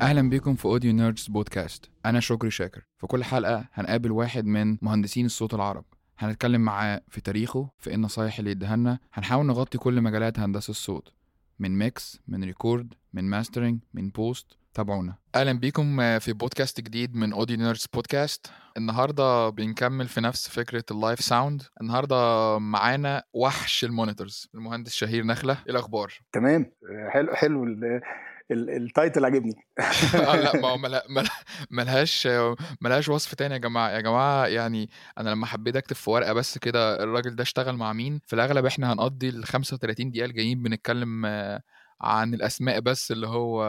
أهلا بيكم في Audio Nerds Podcast. أنا شكري شاكر. في كل حلقة هنقابل واحد من مهندسين الصوت العرب. هنتكلم معاه في تاريخه في إيه النصايح اللي يديها لنا. هنحاول نغطي كل مجالات هندسة الصوت. من mix من record من mastering من post. تابعونا. أهلا بيكم في بودكاست جديد من Audio Nerds Podcast. النهارده بنكمل في نفس فكرة ال live sound. النهارده معانا وحش ال monitors. المهندس شهير نخلة. إيه الأخبار؟ تمام. حلو حلو التايتل عجبني آه لا ما هو ملهاش ملهاش وصف تاني يا جماعة. يا جماعة يعني أنا لما حبيت أكتب في ورقة بس كده الراجل ده اشتغل مع مين في الأغلب إحنا هنقضي ال 35 دقيقة الجايين بنتكلم آه، عن الأسماء بس اللي هو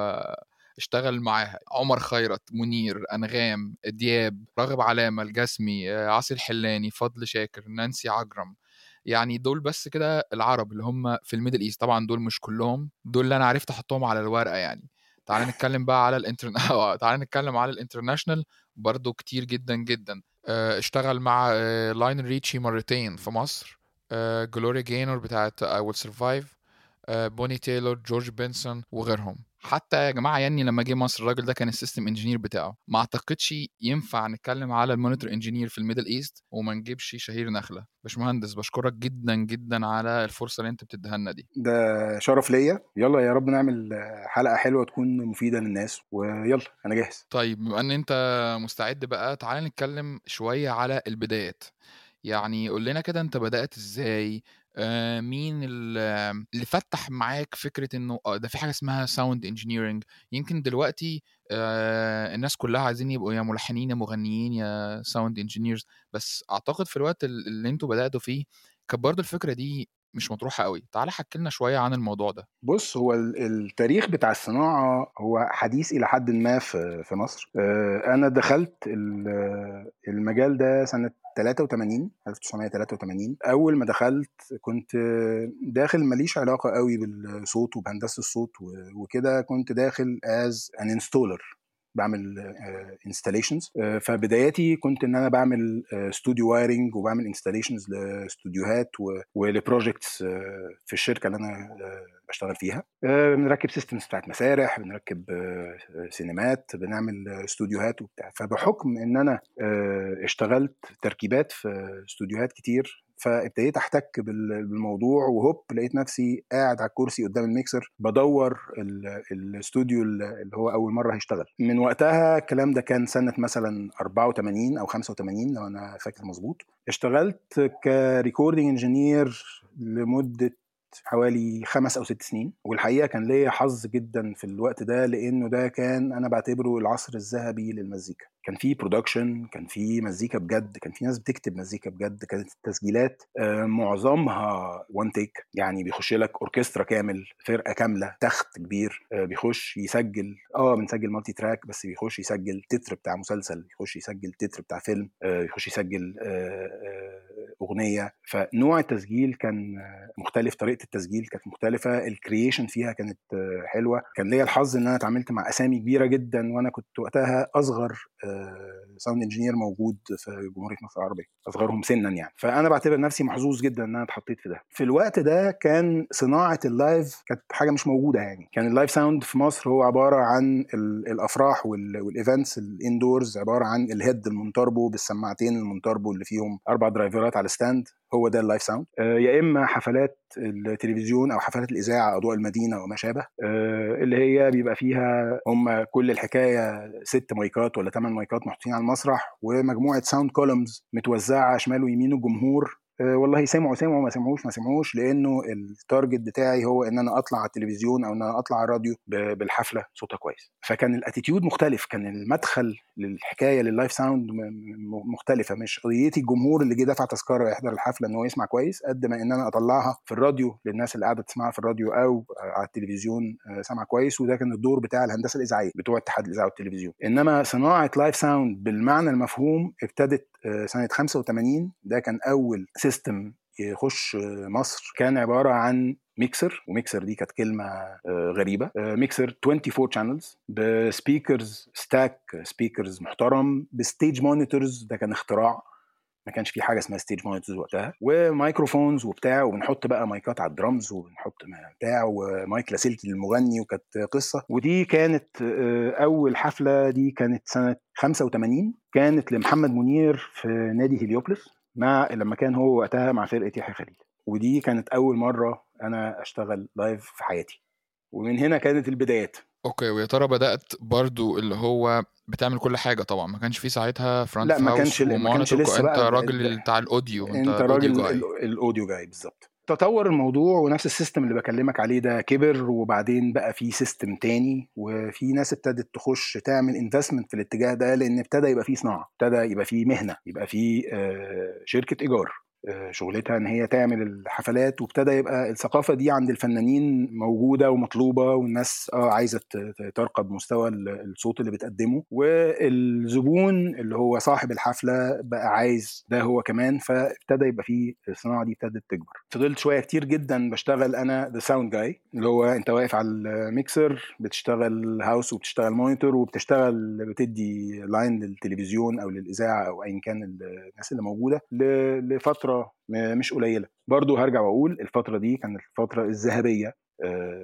اشتغل معاها. عمر خيرت منير أنغام دياب راغب علامة الجسمي آه، عاصي الحلاني فضل شاكر نانسي عجرم. يعني دول بس كده العرب اللي هم في ال Middle East طبعا دول مش كلهم دول اللي أنا عرفت أحطهم على الورقة يعني. تعال نتكلم بقى على ال intern آه، تعال نتكلم على ال international برضو كتير جدا جدا. آه، اشتغل مع آه، ليونيل ريتشي مرتين في مصر. آه، جلوريا جينور بتاعت I Will Survive آه، بوني تايلور جورج بنسون وغيرهم. حتى يا جماعة ياني لما جه مصر الراجل ده كان ال system engineer بتاعه. ما أعتقدش ينفع نتكلم على ال monitor engineer في ال Middle East وما نجيبش شهير نخلة. باشمهندس بشكرك جدا جدا على الفرصة اللي أنت بتديها لنا دي. ده شرف ليا. يلا يا رب نعمل حلقة حلوة تكون مفيدة للناس ويلا أنا جاهز. طيب بما إن أنت مستعد بقى تعالى نتكلم شوية على البدايات. يعني قول لنا كده أنت بدأت إزاي؟ آه مين ال- اللي فتح معاك فكرة إنه آه ده في حاجة اسمها sound engineering يمكن دلوقتي آه الناس كلها عايزين يبقوا يا ملحنين يا مغنيين يا sound engineers بس أعتقد في الوقت ال- اللي أنتوا بدأتوا فيه كانت برضه الفكرة دي مش مطروحة قوي تعالى حكي لنا شوية عن الموضوع ده. بص هو ال- التاريخ بتاع الصناعة هو حديث إلى حد ما في مصر. أنا دخلت ال- المجال ده سنة 83 1983 أول ما دخلت كنت داخل ماليش علاقة قوي بالصوت وبهندسة الصوت وكده كنت داخل as an installer بعمل installations فبداياتي كنت إن أنا بعمل studio wiring وبعمل installations لاستوديوهات ول projects آه، في الشركة اللي أنا آه، بشتغل فيها. آه، بنركب systems بتاعت مسارح بنركب آه، سينمات بنعمل آه، استوديوهات وبتاع. فبحكم إن أنا آه، اشتغلت تركيبات في استوديوهات كتير فابتديت أحتك بال- بالموضوع وهوب لقيت نفسي قاعد على الكرسي قدام الميكسر بدور ال- الاستوديو اللي هو أول مرة هيشتغل. من وقتها الكلام ده كان سنة مثلا 84 أو 85 لو أنا فاكر مظبوط. اشتغلت ك recording engineer لمدة حوالي خمس أو ست سنين والحقيقة كان ليا حظ جدا في الوقت ده لأنه ده كان أنا بعتبره العصر الذهبي للمزيكا. كان في production كان في مزيكا بجد كان في ناس بتكتب مزيكا بجد كانت التسجيلات آه، معظمها one take يعني بيخش لك اوركسترا كامل فرقة كاملة تخت كبير آه، بيخش يسجل آه بنسجل multi-track بس بيخش يسجل تتر بتاع مسلسل يخش يسجل تتر بتاع فيلم آه، يخش يسجل آه، آه، اغنيه فنوع التسجيل كان آه، مختلف طريقة التسجيل كانت مختلفة ال creation فيها كانت آه، حلوة. كان ليا الحظ إن أنا اتعاملت مع أسامي كبيرة جدا وأنا كنت وقتها أصغر sound engineer موجود في جمهورية مصر العربية. أصغرهم سنا يعني. فأنا بعتبر نفسي محظوظ جدا إن أنا اتحطيت في ده. في الوقت ده كان صناعة ال live كانت حاجة مش موجودة يعني. كان ال live sound في مصر هو عبارة عن ال- الأفراح وال- وال events ال indoors عبارة عن ال head ال Montarbo بالسماعتين ال Montarbo اللي فيهم أربع درايفرات على stand هو ده ال live sound آه، يا إما حفلات التلفزيون أو حفلات الإذاعة أضواء المدينة وما شابه. آه، اللي هي بيبقى فيها هم كل الحكاية ست مايكات ولا ثمان مايكات محطوطين على المسرح ومجموعة sound columns متوزعة شمال ويمين الجمهور والله سمعوا سمعوا ما سمعوش ما سمعوش لأنه ال target بتاعي هو إن أنا أطلع على التلفزيون أو إن أنا أطلع على الراديو بالحفلة صوتها كويس. فكان ال attitude مختلف كان المدخل للحكاية لل live sound مختلفة. مش قضيتي الجمهور اللي جه دفع تذكرة يحضر الحفلة إن هو يسمع كويس قد ما إن أنا أطلعها في الراديو للناس اللي قاعدة تسمعها في الراديو أو على التلفزيون آه، سمع كويس وده كان الدور بتاع الهندسة الإذاعية بتوع اتحاد الإذاعة والتلفزيون. إنما صناعة live sound بالمعنى المفهوم ابتدت آه، سنة 85 ده كان أول system يخش آه، مصر كان عبارة عن mixer و mixer دي كانت كلمة آه، غريبة. آه، ميكسر 24 channels ب speakers stack speakers محترم ب stage monitors ده كان اختراع. ما كانش في حاجة اسمها stage monitors وقتها. و microphones وبتاع وبنحط بقى مايكات على الدرامز وبنحط بتاع ومايك لاسلكي للمغني وكانت قصة. ودي كانت أول حفلة دي كانت سنة 85 كانت لمحمد منير في نادي هليوبلس. مع لما كان هو وقتها مع فرقة يحيى خليل. ودي كانت أول مرة أنا أشتغل live في حياتي. ومن هنا كانت البدايات. okay ويا ترى بدأت برضو اللي هو بتعمل كل حاجة طبعا ما كانش في ساعتها front لا ما كانش ما كانش لسه أنت بقى راجل بتاع ال audio أنت, أنت راجل ال audio guy بالظبط. تطور الموضوع ونفس ال system اللي بكلمك عليه ده كبر وبعدين بقى في system تاني وفي ناس ابتدت تخش تعمل investment في الاتجاه ده لأن ابتدى يبقى في صناعة ابتدى يبقى في مهنة يبقى في شركة إيجار. شغلتها إن هي تعمل الحفلات وابتدى يبقى الثقافة دي عند الفنانين موجودة ومطلوبة والناس آه عايزة ترقي مستوى الصوت اللي بتقدمه. والزبون اللي هو صاحب الحفلة بقى عايز ده هو كمان فابتدى يبقى في الصناعة دي ابتدت تكبر. فضلت شوية كتير جدا بشتغل أنا the sound guy اللي هو أنت واقف على الميكسر بتشتغل house وبتشتغل monitor وبتشتغل بتدي line للتلفزيون أو للإذاعة أو ايا كان الناس اللي موجودة لفترة فترة مش قليلة. برضو هرجع وأقول الفترة دي كانت الفترة الذهبية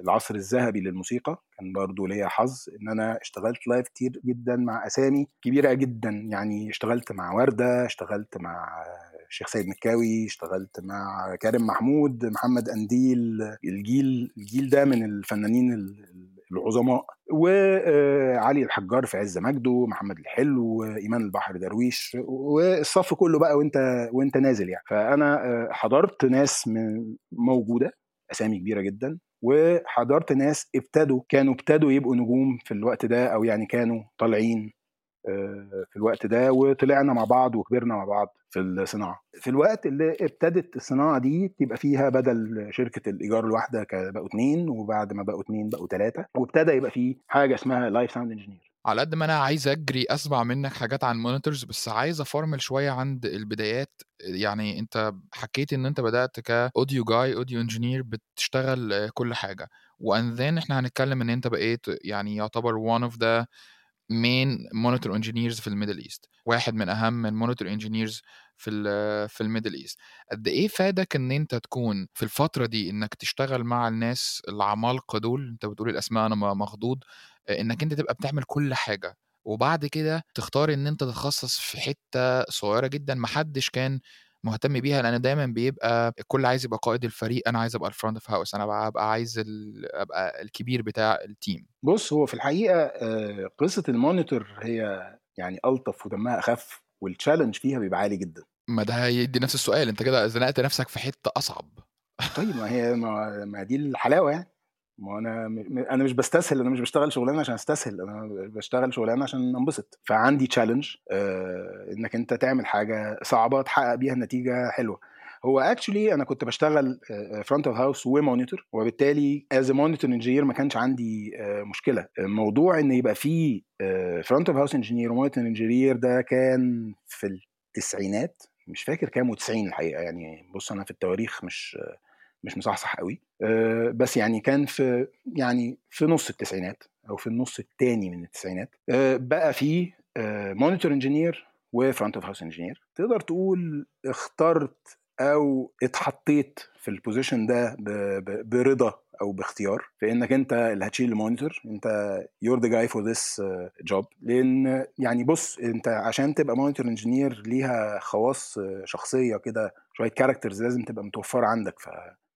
العصر الذهبي للموسيقى. كان برضو ليا حظ إن أنا اشتغلت live كتير جدا مع أسامي كبيرة جدا. يعني اشتغلت مع وردة اشتغلت مع الشيخ سيد مكاوي اشتغلت مع كريم محمود محمد قنديل الجيل الجيل ده من الفنانين العظماء. وعلي الحجار في عز مجده محمد الحلو ايمان البحر درويش والصف كله بقى وأنت وأنت نازل يعني. فأنا حضرت ناس موجودة أسامي كبيرة جدا وحضرت ناس ابتدوا كانوا ابتدوا يبقوا نجوم في الوقت ده أو يعني كانوا طالعين في الوقت ده وطلعنا مع بعض وكبرنا مع بعض في الصناعة. في الوقت اللي ابتدت الصناعة دي تبقى فيها بدل شركة الإيجار الواحدة بقوا اثنين وبعد ما بقوا اثنين بقوا ثلاثة وابتدى يبقى في حاجة اسمها live sound engineer على قد ما أنا عايز أجري أسمع منك حاجات عن monitors بس عايز أفرمل شوية عند البدايات. يعني أنت حكيت إن أنت بدأت ك audio guy audio engineer بتشتغل كل حاجة. and then إحنا هنتكلم إن أنت بقيت يعني يعتبر one of the main monitor engineers في ال Middle East واحد من أهم ال monitor engineers في في ال Middle East. قد إيه فادك إن أنت تكون في الفترة دي إنك تشتغل مع الناس العمالقة دول؟ أنت بتقول الأسماء أنا مخضوض إنك أنت تبقى بتعمل كل حاجة وبعد كده تختار إن أنت تتخصص في حتة صغيرة جدا محدش كان مهتم بيها لأن دايما بيبقى الكل عايز يبقى قائد الفريق أنا عايز أبقى ال front of house أنا ابقى عايز أبقى الكبير بتاع ال team بص هو في الحقيقة قصة ال monitor هي يعني ألطف ودمها أخف وال challenge فيها بيبقى عالي جدا. ما ده هيدي نفس السؤال أنت كده زنقت نفسك في حتة أصعب. طيب ما هي ما, ما دي الحلاوة يعني. ما أنا أنا مش بستسهل أنا مش بشتغل شغلانة عشان أستسهل أنا بشتغل شغلانة عشان أنبسط. فعندي challenge آه إنك أنت تعمل حاجة صعبة تحقق بيها نتيجة حلوة. هو actually أنا كنت بشتغل front of house و monitor وبالتالي as monitor engineer ما كانش عندي مشكلة. موضوع إن يبقى في front of house engineer و monitor engineer ده كان في التسعينات مش فاكر كام و90 الحقيقة يعني. بص أنا في التواريخ مش مش مصحصح قوي. أه بس يعني كان في يعني في نص التسعينات أو في النص الثاني من التسعينات أه بقى في monitor engineer و front of house engineer تقدر تقول اخترت أو اتحطيت في ال position ده برضا أو باختيار؟ في انك أنت اللي هتشيل ال monitor أنت you're the guy for this job لأن يعني بص أنت عشان تبقى monitor engineer ليها خواص شخصية كده شوية characters لازم تبقى متوفرة عندك. ف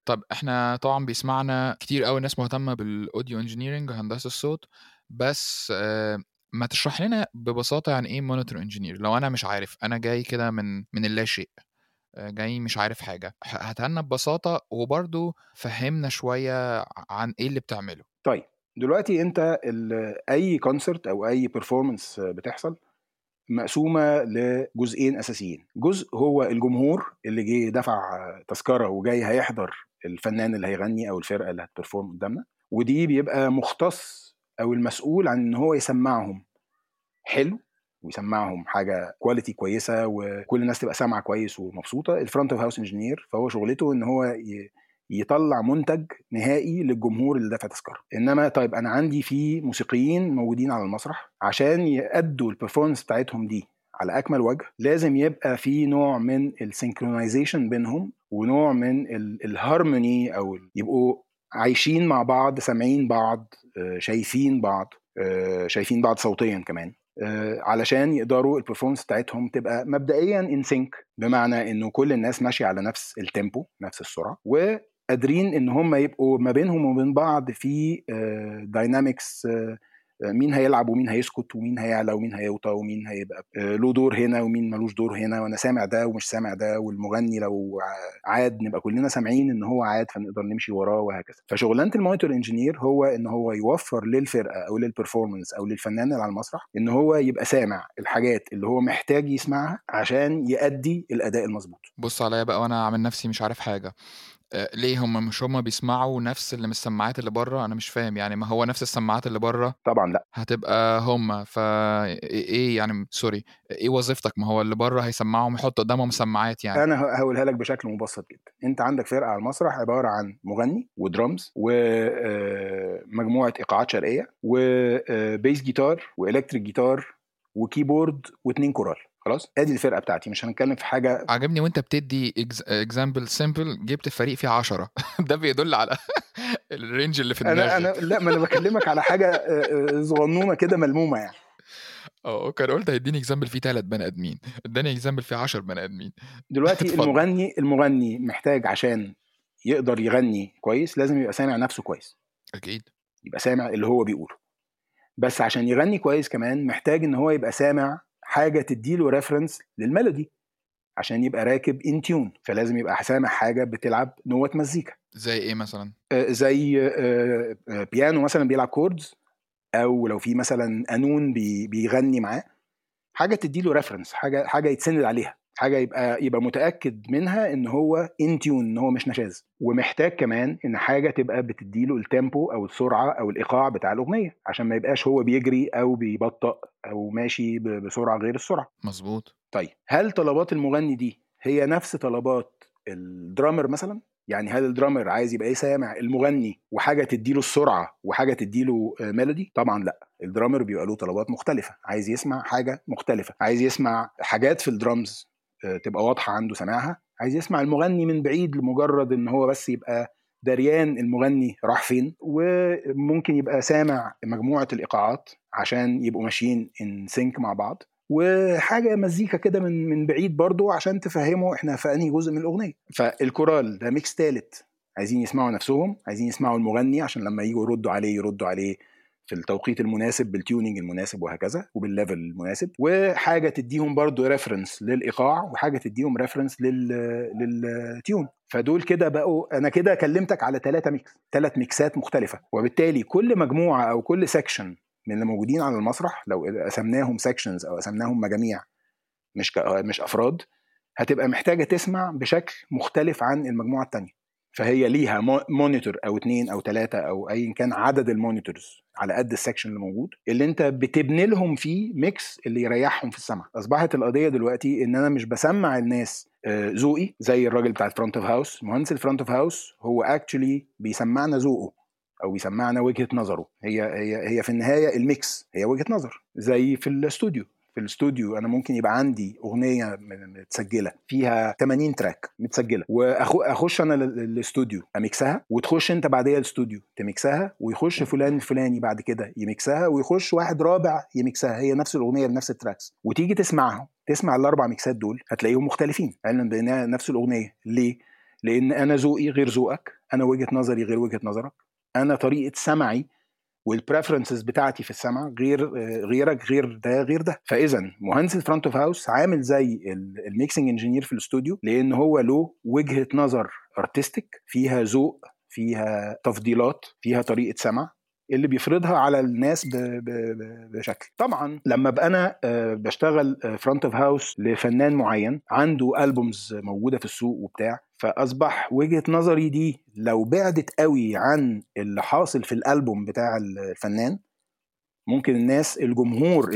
طب إحنا طبعا بيسمعنا كتير قوي ناس مهتمة بال audio engineering هندسه الصوت بس آه ما تشرح لنا ببساطة يعني إيه monitor engineer لو أنا مش عارف أنا جاي كده من من اللا شيء جاي مش عارف حاجة فهمنا ببساطة وبرضو فهمنا شوية عن إيه اللي بتعمله. طيب دلوقتي أنت أي concert أو أي performance بتحصل مقسومة لجزئين أساسيين جزء هو الجمهور اللي جه دفع تذكرة وجاي هيحضر الفنان اللي هيغني أو الفرقة اللي هت perform قدامنا ودي بيبقى مختص أو المسؤول عن إن هو يسمعهم حلو ويسمعهم حاجة quality كويسة وكل الناس تبقى سامعة كويس ومبسوطة. ال front of house engineer فهو شغلته إن هو يطلع منتج نهائي للجمهور اللي دافع تذكرة. إنما طيب أنا عندي في موسيقيين موجودين على المسرح عشان يأدوا ال performance بتاعتهم دي. على أكمل وجه لازم يبقى في نوع من ال synchronization بينهم ونوع من الهارموني أو يبقوا عايشين مع بعض سامعين بعض آه، شايفين بعض آه، شايفين بعض صوتيا كمان آه، علشان يقدروا ال performance بتاعتهم تبقى مبدئيا in sync بمعنى إنه كل الناس ماشية على نفس ال tempo نفس السرعة وقادرين إن هم يبقوا ما بينهم وبين بعض في dynamics مين هيلعب ومين هيسكت ومين هيعلى ومين هيوطى ومين هيبقى آه، له دور هنا ومين ملوش دور هنا وأنا سامع ده ومش سامع ده والمغني لو عاد نبقى كلنا سامعين إن هو عاد فنقدر نمشي وراه وهكذا. فشغلانة ال monitor engineer هو إن هو يوفر للفرقة أو لل performance أو للفنان اللي على المسرح إن هو يبقى سامع الحاجات اللي هو محتاج يسمعها عشان يأدي الأداء المظبوط. بص عليا بقى وأنا عامل نفسي مش عارف حاجة. آه، ليه هم مش هم بيسمعوا نفس اللي من السماعات اللي بره؟ أنا مش فاهم يعني ما هو نفس السماعات اللي بره طبعا لأ. هتبقى هم فا إيه يعني؟ sorry إيه وظيفتك؟ ما هو اللي بره هيسمعهم يحط قدامهم سماعات يعني. أنا هقولها لك بشكل مبسط جدا. أنت عندك فرقة على المسرح عبارة عن مغني ودرامز ومجموعه آه، إيقاعات شرقية و bass guitar و electric guitar و keyboard واثنين كورال. خلاص؟ ادي الفرقة بتاعتي مش هنتكلم في حاجة عجبني وانت بتدي example simple جبت فريق فيه 10 ده بيدل على ال range اللي في دماغك أنا أنا لا ما أنا بكلمك على حاجة آه، آه، صغنونة كده ملمومة يعني. آه كان قلت هيديني example فيه ثلاث بني آدمين اداني example فيه 10 بني آدمين. دلوقتي المغني المغني محتاج عشان يقدر يغني كويس لازم يبقى سامع نفسه كويس. أكيد. يبقى سامع اللي هو بيقوله. بس عشان يغني كويس كمان محتاج إن هو يبقى سامع حاجة تديله reference لل melody عشان يبقى راكب in tune فلازم يبقى سامع حاجة بتلعب نوتة مزيكا. زي إيه مثلا؟ آه زي آه آه بيانو مثلا بيلعب chords أو لو في مثلا قانون بي بيغني معاه حاجة تديله reference حاجة حاجة يتسند عليها. حاجة يبقى يبقى متأكد منها إن هو in tune إن هو مش نشاز. ومحتاج كمان إن حاجة تبقى بتديله ال tempo أو السرعة أو الإيقاع بتاع الأغنية عشان ما يبقاش هو بيجري أو بيبطأ أو ماشي بسرعة غير السرعة. مظبوط. طيب هل طلبات المغني دي هي نفس طلبات ال drummer مثلا؟ يعني هل ال drummer عايز يبقى إيه سامع المغني وحاجة تديله السرعة وحاجة تديله melody طبعا لأ. ال drummer بيبقى له طلبات مختلفة. عايز يسمع حاجة مختلفة. عايز يسمع حاجات في الدرامز تبقى واضحة عنده سماعها. عايز يسمع المغني من بعيد لمجرد إن هو بس يبقى دريان المغني راح فين. وممكن يبقى سامع مجموعة الإيقاعات عشان يبقوا ماشيين in sync مع بعض. وحاجة مزيكا كده من من بعيد برضو عشان تفهموا إحنا في أنهي جزء من الأغنية. فالكورال ده mix ثالث عايزين يسمعوا نفسهم عايزين يسمعوا المغني عشان لما يجوا يردوا عليه يردوا عليه. في التوقيت المناسب بال tuning المناسب وهكذا وبال level المناسب وحاجة تديهم برضو reference للإيقاع وحاجة تديهم reference لل لل tune. فدول كده بقوا أنا كده كلمتك على ثلاثة mix ثلاث ميكسات مختلفة. وبالتالي كل مجموعة أو كل section من اللي موجودين على المسرح لو قسمناهم sections أو قسمناهم مجاميع مش مش أفراد هتبقى محتاجة تسمع بشكل مختلف عن المجموعة الثانية فهي ليها monitor أو اثنين أو ثلاثة أو ايا كان عدد ال monitors على قد ال section اللي موجود اللي أنت بتبني لهم فيه mix اللي يريحهم في السمع. أصبحت القضية دلوقتي إن أنا مش بسمع الناس آه، ذوقي زي الراجل بتاع ال front of house مهندس ال front of house هو actually بيسمعنا ذوقه أو بيسمعنا وجهة نظره. هي هي هي في النهاية ال mix هي وجهة نظر زي في الاستوديو في الاستوديو أنا ممكن يبقى عندي أغنية متسجلة فيها 80 track متسجلة. واخش أنا الاستوديو أميكسها وتخش أنت بعديها الاستوديو تميكسها ويخش فلان الفلاني بعد كده يميكسها ويخش واحد رابع يميكسها هي نفس الأغنية بنفس التراكس وتيجي تسمعها تسمع الأربع ميكسات دول هتلاقيهم مختلفين. علما بأنها نفس الأغنية. ليه؟ لأن أنا ذوقي غير ذوقك أنا وجهة نظري غير وجهة نظرك أنا طريقة سمعي وال preferences بتاعتي في السمع غير غيرك غير ده غير ده. فإذا مهندس ال front of house عامل زي ال mixing engineer في الاستوديو لأن هو له وجهة نظر artistic فيها ذوق فيها تفضيلات فيها طريقة سمع اللي بيفرضها على الناس بشكل. طبعا لما ابقى أنا آه، بشتغل front of house لفنان معين عنده albums موجودة في السوق وبتاع فأصبح وجهة نظري دي لو بعدت قوي عن اللي حاصل في الالبوم بتاع الفنان ممكن الناس الجمهور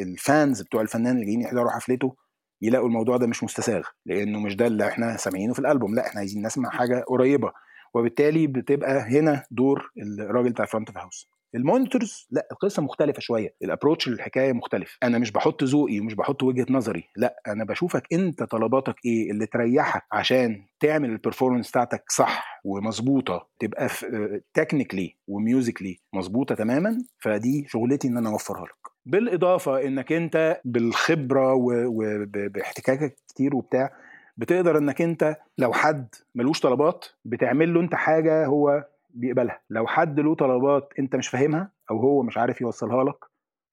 ال fans بتوع الفنان اللي جايين يحضروا حفلته يلاقوا الموضوع ده مش مستساغ لأنه مش ده اللي إحنا سامعينه في الالبوم لأ إحنا عايزين نسمع حاجة قريبة. وبالتالي بتبقى هنا دور الراجل بتاع front of house. ال monitors لا القصة مختلفة شوية ال approach للحكاية مختلف. أنا مش بحط ذوقي ومش بحط وجهة نظري لا أنا بشوفك أنت طلباتك إيه؟ اللي تريحك عشان تعمل ال performance بتاعتك صح ومظبوطة تبقى technically و musically مظبوطة تماما فدي شغلتي إن أنا أوفرها لك. بالإضافة إنك أنت بالخبرة وباحتكاكك كتير وبتاع بتقدر انك انت لو حد ملوش طلبات بتعمل له انت حاجة هو بيقبلها. لو حد له طلبات انت مش فاهمها أو هو مش عارف يوصلها لك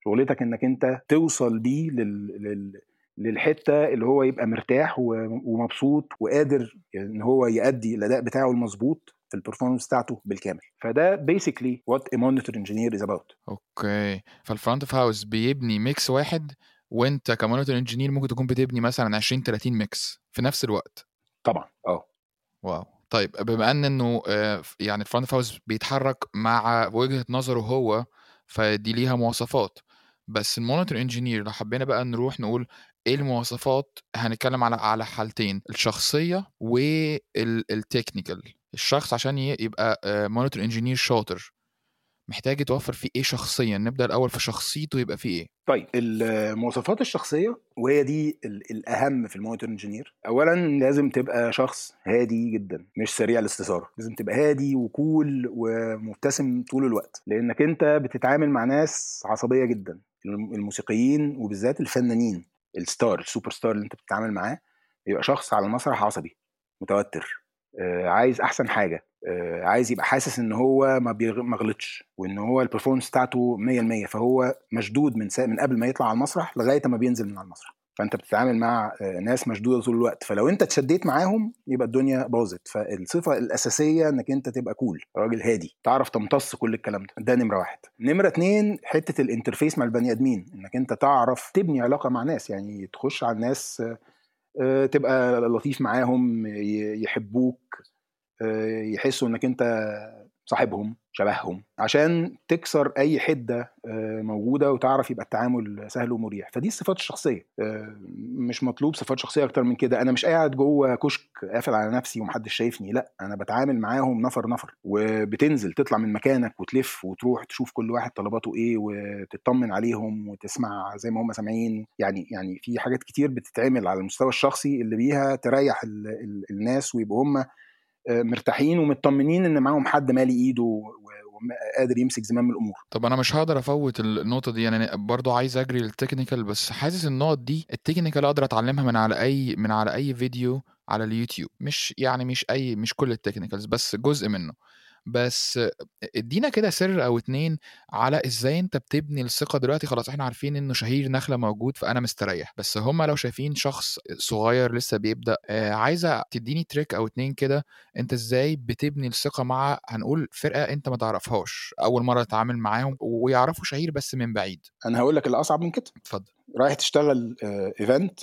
شغلتك انك انت توصل بيه لل... لل... للحتة اللي هو يبقى مرتاح ومبسوط وقادر ان هو يأدي الأداء بتاعه المظبوط في ال performance بتاعته بالكامل. فده basically what a monitor engineer is about okay. فال front of house بيبني mix واحد وانت ك monitor engineer ممكن تكون بتبني مثلا 20 30 mix في نفس الوقت. طبعا آه. wow. طيب بما إن إنه آه، يعني ال front house بيتحرك مع وجهة نظره هو فدي ليها مواصفات. بس ال monitor engineer لو حبينا بقى نروح نقول إيه المواصفات هنتكلم على على حالتين الشخصية وال technical الشخص عشان يبقى monitor engineer شاطر. محتاج يتوفر فيه إيه شخصيا؟ نبدأ الأول في شخصيته يبقى فيه إيه؟ طيب المواصفات الشخصية وهي دي الأهم في ال monitor engineer. اولا لازم تبقى شخص هادي جدا مش سريع الاستثارة. لازم تبقى هادي و cool ومبتسم طول الوقت. لأنك أنت بتتعامل مع ناس عصبية جدا. الموسيقيين وبالذات الفنانين ال star ال super star اللي أنت بتتعامل معاه يبقى شخص على المسرح عصبي متوتر آه، عايز أحسن حاجة. عايز يبقى حاسس إن هو ما غلطش وإن هو ال performance بتاعته 100% فهو مشدود من من قبل ما يطلع على المسرح لغاية ما بينزل من على المسرح. فأنت بتتعامل مع آه، ناس مشدودة طول الوقت. فلو أنت اتشديت معاهم يبقى الدنيا باظت. فالصفة الأساسية إنك أنت تبقى cool راجل هادي تعرف تمتص كل الكلام ده. ده نمرة واحد. نمرة اتنين حتة ال interface مع البني آدمين. إنك أنت تعرف تبني علاقة مع ناس. يعني تخش على الناس آه، تبقى لطيف معاهم يحبوك آه، يحسوا إنك أنت صاحبهم شبههم عشان تكسر أي حدة آه، موجودة وتعرف يبقى التعامل سهل ومريح. فدي الصفات الشخصية آه، مش مطلوب صفات شخصية أكتر من كده. أنا مش قاعد جوه كشك قافل على نفسي ومحدش شايفني لأ أنا بتعامل معاهم نفر نفر. وبتنزل تطلع من مكانك وتلف وتروح تشوف كل واحد طلباته إيه وتطمن عليهم وتسمع زي ما هم سامعين. يعني يعني في حاجات كتير بتتعمل على المستوى الشخصي اللي بيها تريح الناس ويبقوا هم مرتاحين ومطمنين إن معاهم حد مالي إيده وقادر يمسك زمام الأمور. طب أنا مش هقدر أفوت النقطة دي يعني برضو عايز أجري لل technical بس حاسس النقط دي ال technical أقدر أتعلمها من على أي من على أي فيديو على اليوتيوب. مش يعني مش أي مش كل ال technicals بس جزء منه. بس ادينا كده سر أو اتنين على إزاي أنت بتبني الثقة دلوقتي. خلاص إحنا عارفين إنه شهير نخلة موجود فأنا مستريح. بس هم لو شايفين شخص صغير لسه بيبدأ آه عايزة تديني trick أو اتنين كده أنت إزاي بتبني الثقة مع هنقول فرقة أنت ما تعرفهاش أول مرة تتعامل معاهم ويعرفوا شهير بس من بعيد. أنا هقول لك الأصعب من كده. اتفضل. رايح تشتغل event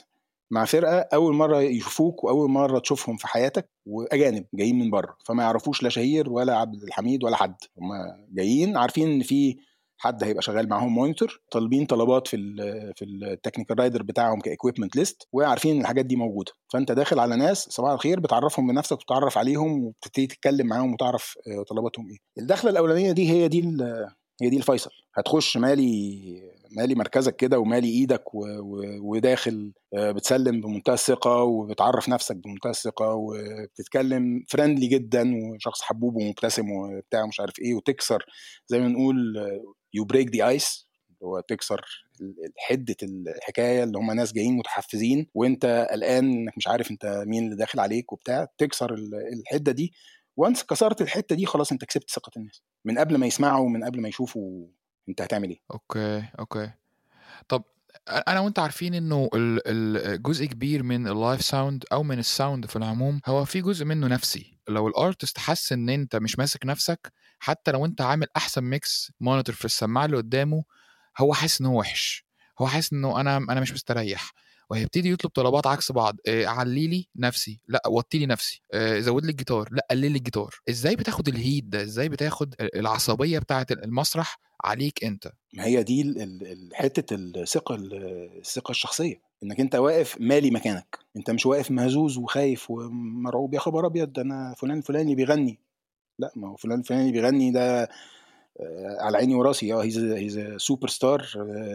مع فرقة أول مرة يشوفوك وأول مرة تشوفهم في حياتك وأجانب جايين من بره فما يعرفوش لا شهير ولا عبد الحميد ولا حد هم جايين عارفين إن في حد هيبقى شغال معاهم monitor طالبين طلبات في ال في ال technical rider بتاعهم ك equipment list وعارفين إن الحاجات دي موجودة فأنت داخل على ناس صباح الخير بتعرفهم بنفسك وتتعرف عليهم وبتبتدي تتكلم معاهم وتعرف آه، طلباتهم إيه. الدخلة الأولانية دي هي دي هي دي الفيصل هتخش مالي مالي مركزك كده ومالي إيدك و... و... وداخل آه، بتسلم بمنتهى الثقة وبتعرف نفسك بمنتهى الثقة وبتتكلم friendly جدا وشخص حبوب ومبتسم وبتاع مش عارف إيه وتكسر زي ما نقول you break the ice هو تكسر حدة الحكاية اللي هم ناس جايين متحفزين وانت قلقان انك مش عارف انت مين اللي داخل عليك وبتاع تكسر الحدة دي. و once كسرت الحتة دي خلاص انت كسبت ثقة الناس من قبل ما يسمعوا ومن قبل ما يشوفوا أنت هتعمل إيه؟ okay okay. طب أنا وأنت عارفين إنه الجزء كبير من ال live sound أو من ال sound في العموم هو في جزء منه نفسي. لو ال artist حس إن أنت مش ماسك نفسك حتى لو أنت عامل أحسن mix monitor في السماعة اللي قدامه هو حاسس إن هو وحش. هو حاسس إنه أنا أنا مش مستريح. وهيبتدي يطلب طلبات عكس بعض. آه علي لي نفسي. لا وطي لي نفسي. آه زود لي الجيتار. لا قلل لي الجيتار. إزاي بتاخد ال heat ده؟ إزاي بتاخد العصبية بتاعه المسرح عليك أنت؟ ما هي دي حتة الثقة الثقة الشخصية. إنك أنت واقف مالي مكانك. أنت مش واقف مهزوز وخايف ومرعوب. يا خبر أبيض أنا فلان فلاني بيغني. لا ما هو فلان فلاني بيغني ده آه، على عيني وراسي. آه he's super star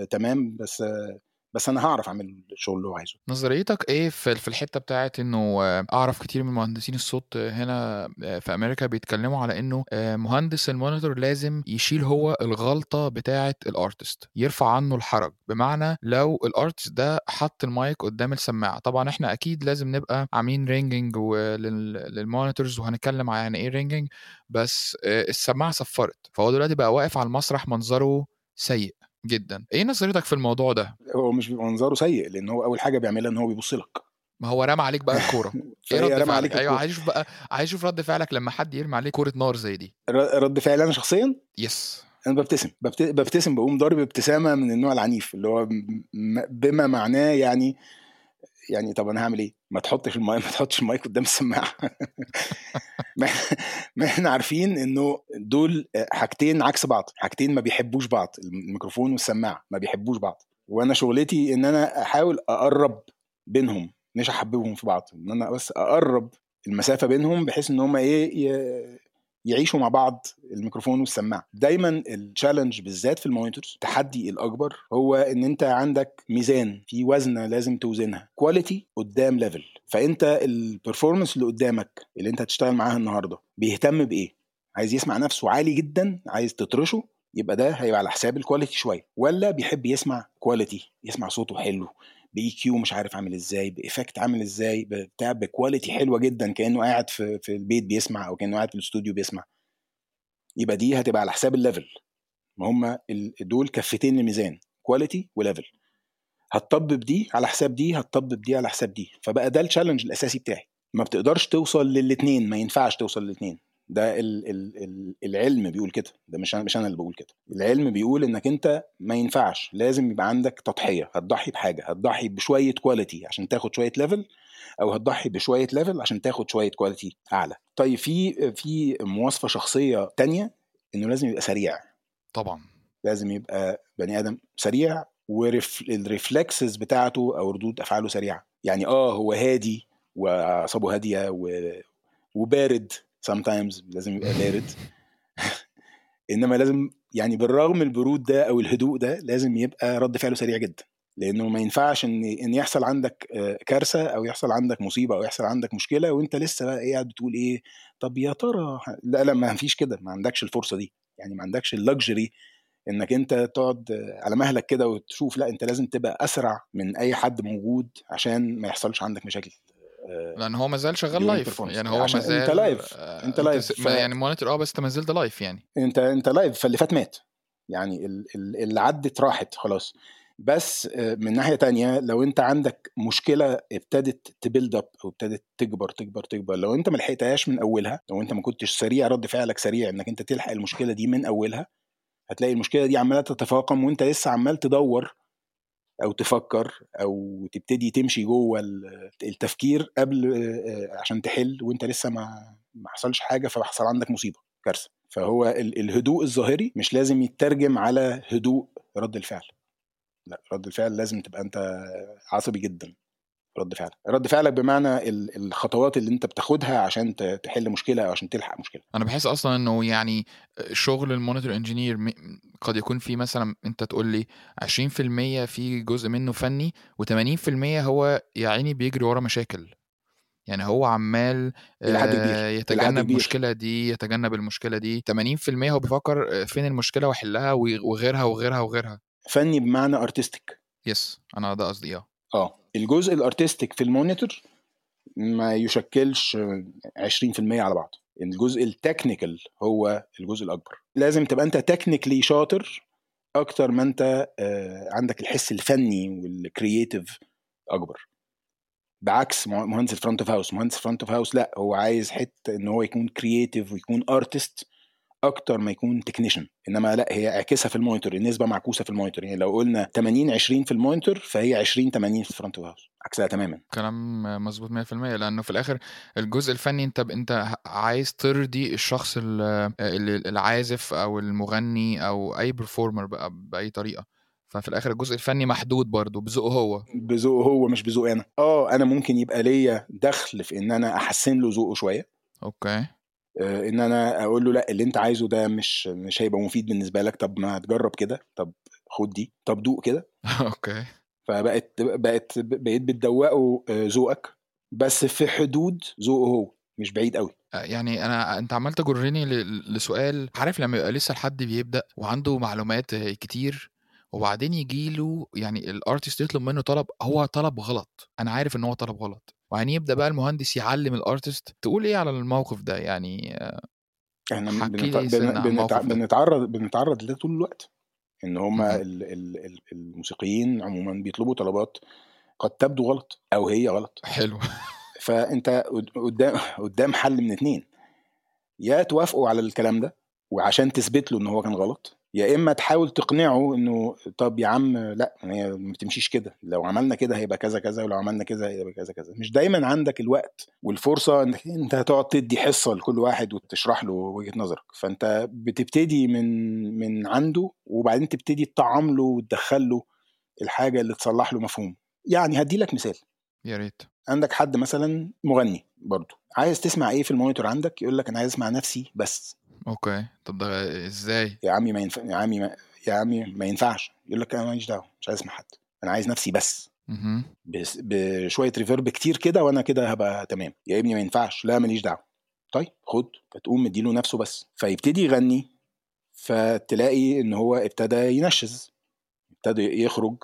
تمام. بس آه، بس أنا هعرف أعمل الشغل اللي هو عايزه. نظريتك إيه في الحتة بتاعت إنه آه، أعرف كتير من مهندسين الصوت هنا آه، في أمريكا بيتكلموا على إنه آه، مهندس ال monitor لازم يشيل هو الغلطة بتاعت ال artist يرفع عنه الحرج. بمعنى لو ال artist ده حط المايك قدام السماعة طبعا إحنا أكيد لازم نبقى عاملين ringing لل monitors وهنتكلم عن يعني إيه ringing بس السماعة صفرت فهو دلوقتي بقى واقف على المسرح منظره سيء. جدا. إيه نظرتك في الموضوع ده؟ هو مش بيبقى منظره سيء لأن هو أول حاجة بيعملها إن هو بيبص لك. ما هو رمى عليك بقى الكورة. إيه رد رمى عليك أيوه. عايز أشوف بقى عايز أشوف رد فعلك لما حد يرمي عليك كورة نار زي دي. رد فعلي أنا شخصيا؟ yes. أنا ببتسم ببت- ببتسم بقوم ضارب ابتسامة من النوع العنيف اللي هو بما معناه يعني يعني طب أنا هعمل إيه؟ ما تحطش المايك ما تحطش المايك قدام السماعة ما إحنا عارفين إنه دول حاجتين عكس بعض حاجتين ما بيحبوش بعض الميكروفون والسماعة ما بيحبوش بعض وأنا شغلتي إن أنا أحاول أقرب بينهم مش أحببهم في بعض إن أنا بس أقرب المسافة بينهم بحيث إن هم إيه يعيشوا مع بعض الميكروفون والسماعة. دايما ال challenge بالذات في ال monitors التحدي الأكبر هو إن أنت عندك ميزان في وزنه لازم توزنها quality قدام level فأنت ال performance اللي قدامك اللي أنت هتشتغل معاها النهارده بيهتم بإيه؟ عايز يسمع نفسه عالي جدا عايز تطرشه يبقى ده هيبقى على حساب ال quality شوية. ولا بيحب يسمع quality يسمع صوته حلو ب EQ مش عارف عامل إزاي ب effect عامل إزاي بتاع ب quality حلوة جدا كأنه قاعد في في البيت بيسمع أو كأنه قاعد في الاستوديو بيسمع. يبقى دي هتبقى على حساب ال level ما هم دول كفتين الميزان quality و level هتطبب دي على حساب دي هتطبب دي على حساب دي. فبقى ده ال challenge الأساسي بتاعي. ما بتقدرش توصل للاثنين ما ينفعش توصل للاثنين ده ال ال ال العلم بيقول كده ده مش أنا مش أنا اللي بقول كده. العلم بيقول إنك أنت ما ينفعش لازم يبقى عندك تضحية هتضحي بحاجة هتضحي بشوية quality عشان تاخد شوية level أو هتضحي بشوية level عشان تاخد شوية quality أعلى. طيب في في مواصفة شخصية تانية إنه لازم يبقى سريع. طبعا. لازم يبقى بني آدم سريع وال reflexes بتاعته أو ردود أفعاله سريعة. يعني آه هو هادي وأعصابه هادية و... وبارد. Sometimes لازم يبقى بارد. إنما لازم يعني بالرغم من البرود ده أو الهدوء ده لازم يبقى رد فعله سريع جدا. لأنه ما ينفعش إن إن يحصل عندك آه، كارثة أو يحصل عندك مصيبة أو يحصل عندك مشكلة وأنت لسه بقى إيه قاعد بتقول إيه طب يا ترى لا لا ما فيش كده ما عندكش الفرصة دي. يعني ما عندكش اللكجري إنك أنت تقعد على مهلك كده وتشوف لا أنت لازم تبقى أسرع من أي حد موجود عشان ما يحصلش عندك مشاكل. لأن هو ما زال شغال live. يعني هو ما زال أنت live. آه، أنت live. ف- يعني monitor آه بس أنت ما زلت live يعني أنت أنت live فاللي فات مات يعني ال- ال- اللي عدت راحت خلاص بس آه، من ناحية تانية لو أنت عندك مشكلة ابتدت ت build up أو ابتدت تكبر تكبر تكبر لو أنت ما لحقتهاش من أولها لو أنت ما كنتش سريع رد فعلك سريع إنك أنت تلحق المشكلة دي من أولها هتلاقي المشكلة دي عمالة تتفاقم وأنت لسه عمال تدور أو تفكر أو تبتدي تمشي جوه ال- التفكير قبل عشان تحل وأنت لسه ما ما حصلش حاجة فحصل عندك مصيبة كارثة. فهو ال- الهدوء الظاهري مش لازم يترجم على هدوء رد الفعل. لأ رد الفعل لازم تبقى أنت عصبي جدا. رد فعلك رد فعلك بمعنى ال- الخطوات اللي انت بتاخدها عشان تحل مشكلة أو عشان تلحق مشكلة. أنا بحس أصلا إنه يعني شغل المونيتور إنجينير قد يكون في مثلا أنت تقول لي 20% في جزء منه فني و80% هو يا عيني بيجري ورا مشاكل. يعني هو عمال. آه، يتجنب. المشكلة دي يتجنب المشكلة دي. 80% هو بيفكر فين المشكلة وأحلها وغيرها وغيرها وغيرها. فني بمعنى artistic, yes أنا ده قصدي آه. آه. الجزء ال artistic في ال monitor ما يشكلش 20% على بعض الجزء ال technical هو الجزء الأكبر. لازم تبقى أنت technically شاطر أكتر ما أنت آه، عندك الحس الفني وال creative أكبر. بعكس مه- مهندس ال front of house مهندس ال front of house لا هو عايز حتة إن هو يكون creative ويكون artist أكتر ما يكون technician إنما لا هي اعكسها في ال monitor النسبة معكوسة في ال monitor. يعني لو قلنا 80 20 في ال monitor فهي 20 80 في ال front house عكسها تماما. كلام مظبوط 100% لأنه في الآخر الجزء الفني أنت أنت عايز ترضي الشخص ال- ال- العازف أو المغني أو أي performer بقى بأي طريقة. ففي الآخر الجزء الفني محدود برضه بذوقه هو. بذوقه هو مش بذوقي أنا. آه أنا ممكن يبقى ليا دخل في إن أنا أحسن له ذوقه شوية. okay. إن أنا أقول له لأ اللي أنت عايزه ده مش مش هيبقى مفيد بالنسبة لك. طب ما تجرب كده. طب خد دي. طب دوق كده. okay. فبقت بقت بقيت بتدوقه آه، ذوقك. بس في حدود ذوقه هو مش بعيد قوي آه، يعني أنا أنت عمال تجرني لسؤال. عارف لما يبقى لسه الحد بيبدأ وعنده معلومات كتير وبعدين يجي له يعني ال artist يطلب منه طلب هو طلب غلط. أنا عارف إن هو طلب غلط. وبعدين يبدا بقى المهندس يعلم ال artist تقول إيه على الموقف ده؟ يعني إحنا بنت... بن... بنتع... بنتعرض بنتعرض لده طول الوقت. إن هما. ال... ال... ال- الموسيقيين عموما بيطلبوا طلبات قد تبدو غلط أو هي غلط. حلو. فأنت قد- قدام قدام حل من اتنين. يا توافقوا على الكلام ده وعشان تثبت له إن هو كان غلط يا إما تحاول تقنعه إنه طب يا عم لأ هي ما بتمشيش كده لو عملنا كده هيبقى كذا كذا ولو عملنا كذا هيبقى كذا كذا. مش دايما عندك الوقت والفرصة إنك أنت هتقعد تدي حصة لكل واحد وتشرح له وجهة نظرك. فأنت بتبتدي من من عنده وبعدين تبتدي تطعم له وتدخل له الحاجة اللي تصلح له مفهوم يعني هدي لك مثال. يا ريت. عندك حد مثلا مغني برضه عايز تسمع إيه في ال monitor عندك؟ يقول لك أنا عايز أسمع نفسي بس. okay. طب ده إزاي؟ يا عمي ما ينفع يا عمي ما... يا عمي ما ينفعش. يقول لك أنا ماليش دعوة مش عايز اسمع حد. أنا عايز نفسي بس. بس... بشويه reverb كتير كده وأنا كده هبقى تمام. يا ابني ما ينفعش. لا ماليش دعوة. طيب خد. فتقوم مديله نفسه بس. فيبتدي يغني. فتلاقي إن هو ابتدى ينشز. ابتدى يخرج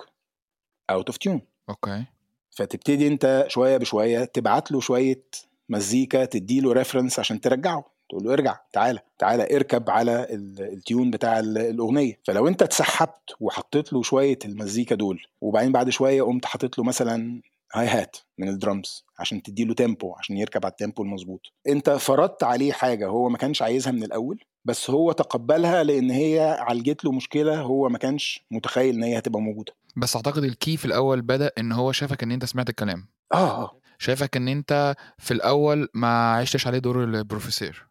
out of tune okay. فتبتدي أنت شوية بشوية تبعت له شوية مزيكا تديله reference عشان ترجعه. تقول له ارجع تعالى تعالى اركب على ال- ال tune بتاع ال- الأغنية. فلو انت اتسحبت وحطيت له شوية المزيكا دول وبعدين بعد شوية قمت حاطط له مثلا hi-hat من الدرمز عشان تديله tempo عشان يركب على ال tempo المظبوط. انت فرضت عليه حاجة هو ما كانش عايزها من الأول بس هو تقبلها لأن هي عالجت له مشكلة هو ما كانش متخيل إن هي هتبقى موجودة. بس أعتقد ال key في الأول بدأ إن هو شافك إن أنت سمعت الكلام. آه آه. شايفك إن أنت في الأول ما عشتش عليه دور البروفيسور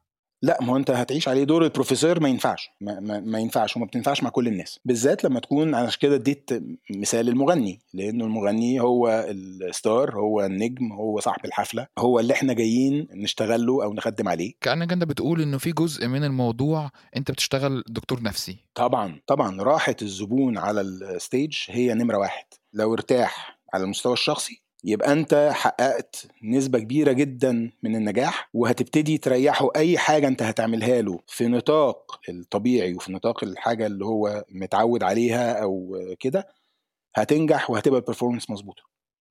لا ما هو انت هتعيش عليه دور البروفيسور ما ينفعش. ما, ما, ما ينفعش وما بتنفعش مع كل الناس. بالذات لما تكون عشان كده اديت مثال المغني لأنه المغني هو ال star هو النجم هو صاحب الحفلة هو اللي إحنا جايين نشتغل له أو نخدم عليه. كأنك أنت بتقول إنه في جزء من الموضوع أنت بتشتغل دكتور نفسي. طبعا طبعا. راحه الزبون على ال stage هي نمرة واحد. لو ارتاح على المستوى الشخصي يبقى أنت حققت نسبة كبيرة جدا من النجاح وهتبتدي تريحه أي حاجة أنت هتعملها له في نطاق الطبيعي وفي نطاق الحاجة اللي هو متعود عليها أو كده هتنجح وهتبقى ال performance مظبوطة.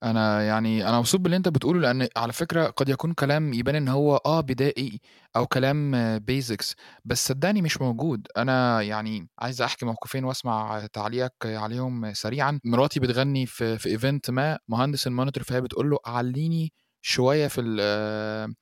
أنا يعني أنا مبسوط باللي أنت بتقوله لأن على فكرة قد يكون كلام يبان إن هو آه بدائي أو كلام basics بس صدقني مش موجود. أنا يعني عايز أحكي موقفين وأسمع تعليقك عليهم سريعا. مراتي بتغني في في event ما مهندس ال monitor فهي بتقول له عليني شوية في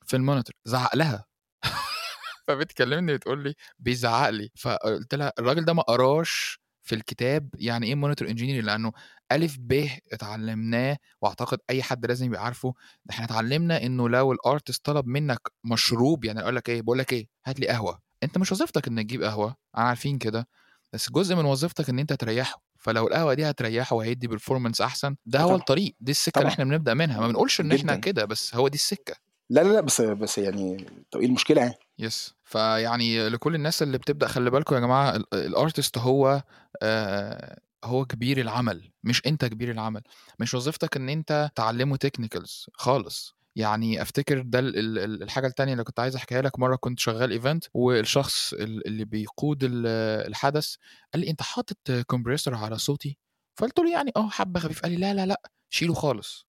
في ال monitor. زعق لها. فبتكلمني بتقول لي بيزعق لي. فقلت لها الراجل ده ما قراش في الكتاب يعني إيه monitor engineer لأنه ألف ب اتعلمناه وأعتقد أي حد لازم يبقى عارفه. إحنا اتعلمنا إنه لو ال artist طلب منك مشروب يعني أقول لك إيه؟ بقول لك إيه؟ هات لي قهوة. أنت مش وظيفتك إنك تجيب قهوة أنا عارفين كده بس جزء من وظيفتك إن أنت تريحه. فلو القهوة دي هتريحه وهيدي performance أحسن ده هو طبعا. الطريق. دي السكة اللي طبعا. إحنا بنبدأ منها. ما بنقولش إن إحنا جداً. كده بس هو دي السكة. لا لا لا بس بس يعني طب إيه المشكلة يعني؟ yes. فيعني لكل الناس اللي بتبدأ خلي بالكم يا جماعة ال- artist هو آه هو كبير العمل مش أنت كبير العمل. مش وظيفتك إن أنت تعلمه technicals خالص. يعني أفتكر ده ال- ال- ال- الحاجة التانية اللي كنت عايز أحكيها لك. مرة كنت شغال event والشخص ال- اللي بيقود ال- الحدث قال لي أنت حاطط compressor على صوتي؟ فقلت له يعني آه حبة خفيف. قال لي لا لا لا شيله خالص.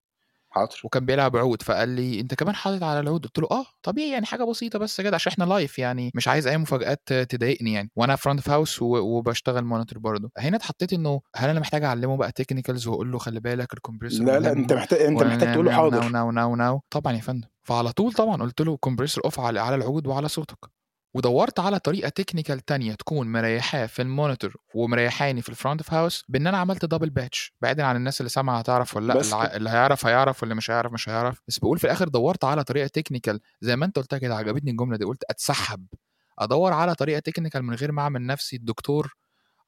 حاضر وكان بيلعب عود فقال لي انت كمان حاطط على العود قلت له آه طبيعي يعني حاجة بسيطه بس كده عشان إحنا live يعني مش عايز اي مفاجات تضايقني يعني وأنا front of house وبشتغل monitor برضه هنا اتحطيت انه هل أنا محتاج اعلمه بقى technicals واقول له خلي بالك ال compressor لا لا انت محتاج انت محتاج تقول له now حاضر now now now طبعا يا فندم فعلى طول طبعا قلت له compressor off على العود وعلى صوتك ودورت على طريقة technical تانية تكون مريحاه في ال monitor ومريحاني في ال front of house بإن أنا عملت double patch بعيدا عن الناس اللي سامعة هتعرف ولا لأ بس اللي, هيعرف هيعرف واللي مش هيعرف مش هيعرف. بس بقول في الآخر دورت على طريقة technical زي ما أنت قلتها كده عجبتني الجملة دي قلت أتسحب. أدور على طريقة technical من غير ما أعمل نفسي الدكتور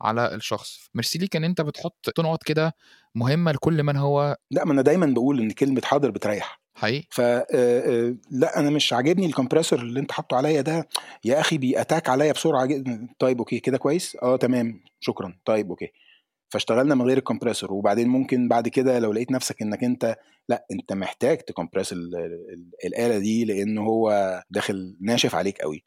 على الشخص. ميرسي ليك إن أنت بتحط نقط كده مهمة لكل من هو لأ ما أنا دايما بقول إن كلمة حاضر بتريح. حقيقي. ف آه، آه، لا أنا مش عاجبني ال compressor اللي أنت حاطه عليا ده. يا أخي بي attack عليا بسرعة جدا طيب okay كده كويس؟ آه تمام. شكرا. طيب okay. فاشتغلنا من غير ال compressor. وبعدين ممكن بعد كده لو لقيت نفسك إنك أنت لا أنت محتاج ت compress ال- ال- الآلة دي لأن هو داخل ناشف عليك قوي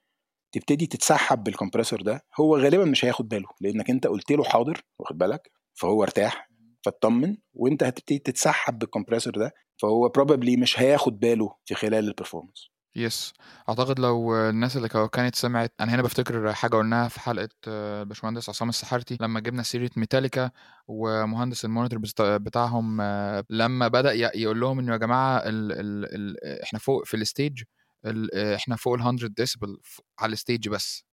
تبتدي تتسحب بال compressor ده هو غالبا مش هياخد باله لأنك أنت قلت له حاضر واخد بالك؟ فهو ارتاح. فاطمن وانت هتبتدي تتسحب بال compressor ده فهو probably مش هياخد باله في خلال ال performance yes أعتقد لو الناس اللي كانت سمعت أنا هنا بفتكر حاجة قلناها في حلقة آه، باشمهندس عصام السحارتي لما جبنا سيرة ميتاليكا ومهندس ال monitor بتاعهم آه، لما بدأ يقول لهم إنه يا جماعة ال ال ال إحنا فوق في ال stage ال- إحنا فوق ال 100 ديسبل على ال stage بس.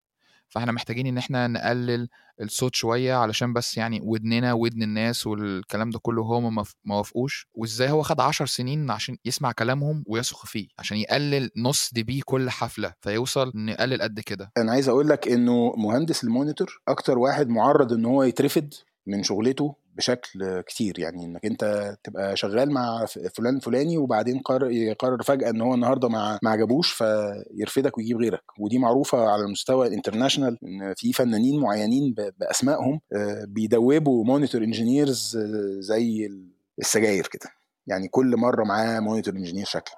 فاحنا محتاجين إن إحنا نقلل الصوت شوية علشان بس يعني ودننا ودن الناس والكلام ده كله هو ما وافقوش. وإزاي هو خد 10 سنين عشان يسمع كلامهم ويثق فيه عشان يقلل نص dB كل حفلة فيوصل نقلل قد كده. أنا عايز أقول لك إنه مهندس ال monitor أكتر واحد معرض إن هو يترفد من شغلته بشكل كتير يعني إنك أنت تبقى شغال مع فلان فلاني وبعدين قرر يقرر فجأة إن هو النهارده ما ما عجبوش فيرفدك ويجيب غيرك. ودي معروفة على المستوى ال international إن في فنانين معينين بأسمائهم آه، بيدوبوا monitor engineers زي السجاير كده. يعني كل مرة معاه monitor engineer شكل.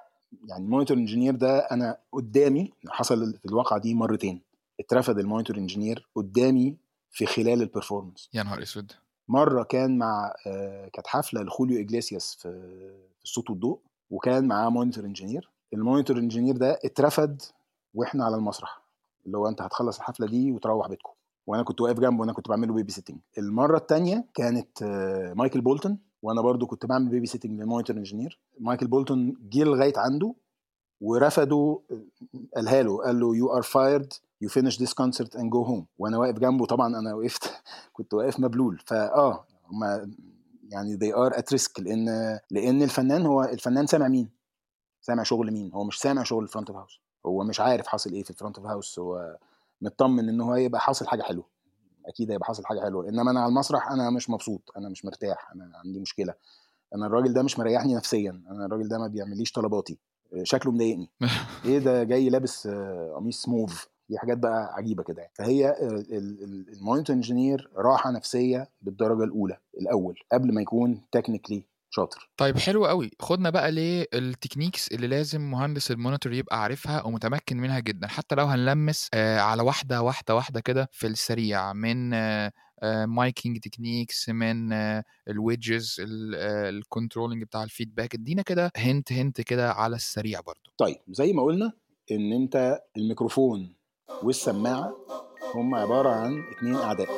يعني ال monitor engineer ده أنا قدامي حصل في الواقعة دي مرتين. اترفد ال monitor engineer قدامي في خلال ال performance يا نهار أسود. مرة كان مع آه، كانت حفلة لخوليو إجليسياس في الصوت والضوء وكان معاه monitor engineer ال monitor engineer ده اترفد وإحنا على المسرح. اللي هو انت هتخلص الحفلة دي وتروح بيتكم. وأنا كنت واقف جنبه وأنا كنت بعمل له babysitting المرة الثانية كانت آه، مايكل بولتون وأنا برضو كنت بعمل babysitting لل monitor engineer. مايكل بولتون جه لغاية عنده ورفده قالها له قال له you are fired you finish this concert and go home وأنا واقف جنبه طبعا أنا وقفت كنت واقف مبلول. فاه هم يعني they are at risk لأن لأن الفنان هو الفنان سامع مين؟ سامع شغل مين؟ هو مش سامع شغل ال front of house هو مش عارف حاصل إيه في ال front of house هو مطمن إن هو هيبقى حاصل حاجة حلوة. أكيد هيبقى حاصل حاجة حلوة. إنما أنا على المسرح أنا مش مبسوط أنا مش مرتاح أنا عندي مشكلة. أنا الراجل ده مش مريحني نفسيا أنا الراجل ده ما بيعمليش طلباتي. شكله مضايقني. إيه ده جاي لابس آه، قميص موف. دي حاجات بقى عجيبة كده. يعني. فهي آه، ال- ال- monitor engineer راحة نفسية بالدرجة الأولى الأول قبل ما يكون technically شاطر. طيب حلو قوي. خدنا بقى لل techniques اللي لازم مهندس ال monitor يبقى عارفها ومتمكن منها جدا. حتى لو هنلمس آه، على واحدة واحدة واحدة كده في السريع من miking techniques من ال wedges ال controlling بتاع ال feedback ادينا كده hint hint كده على السريع برضو. طيب زي ما قلنا إن أنت الميكروفون والسماعة هم عبارة عن اتنين أعداء.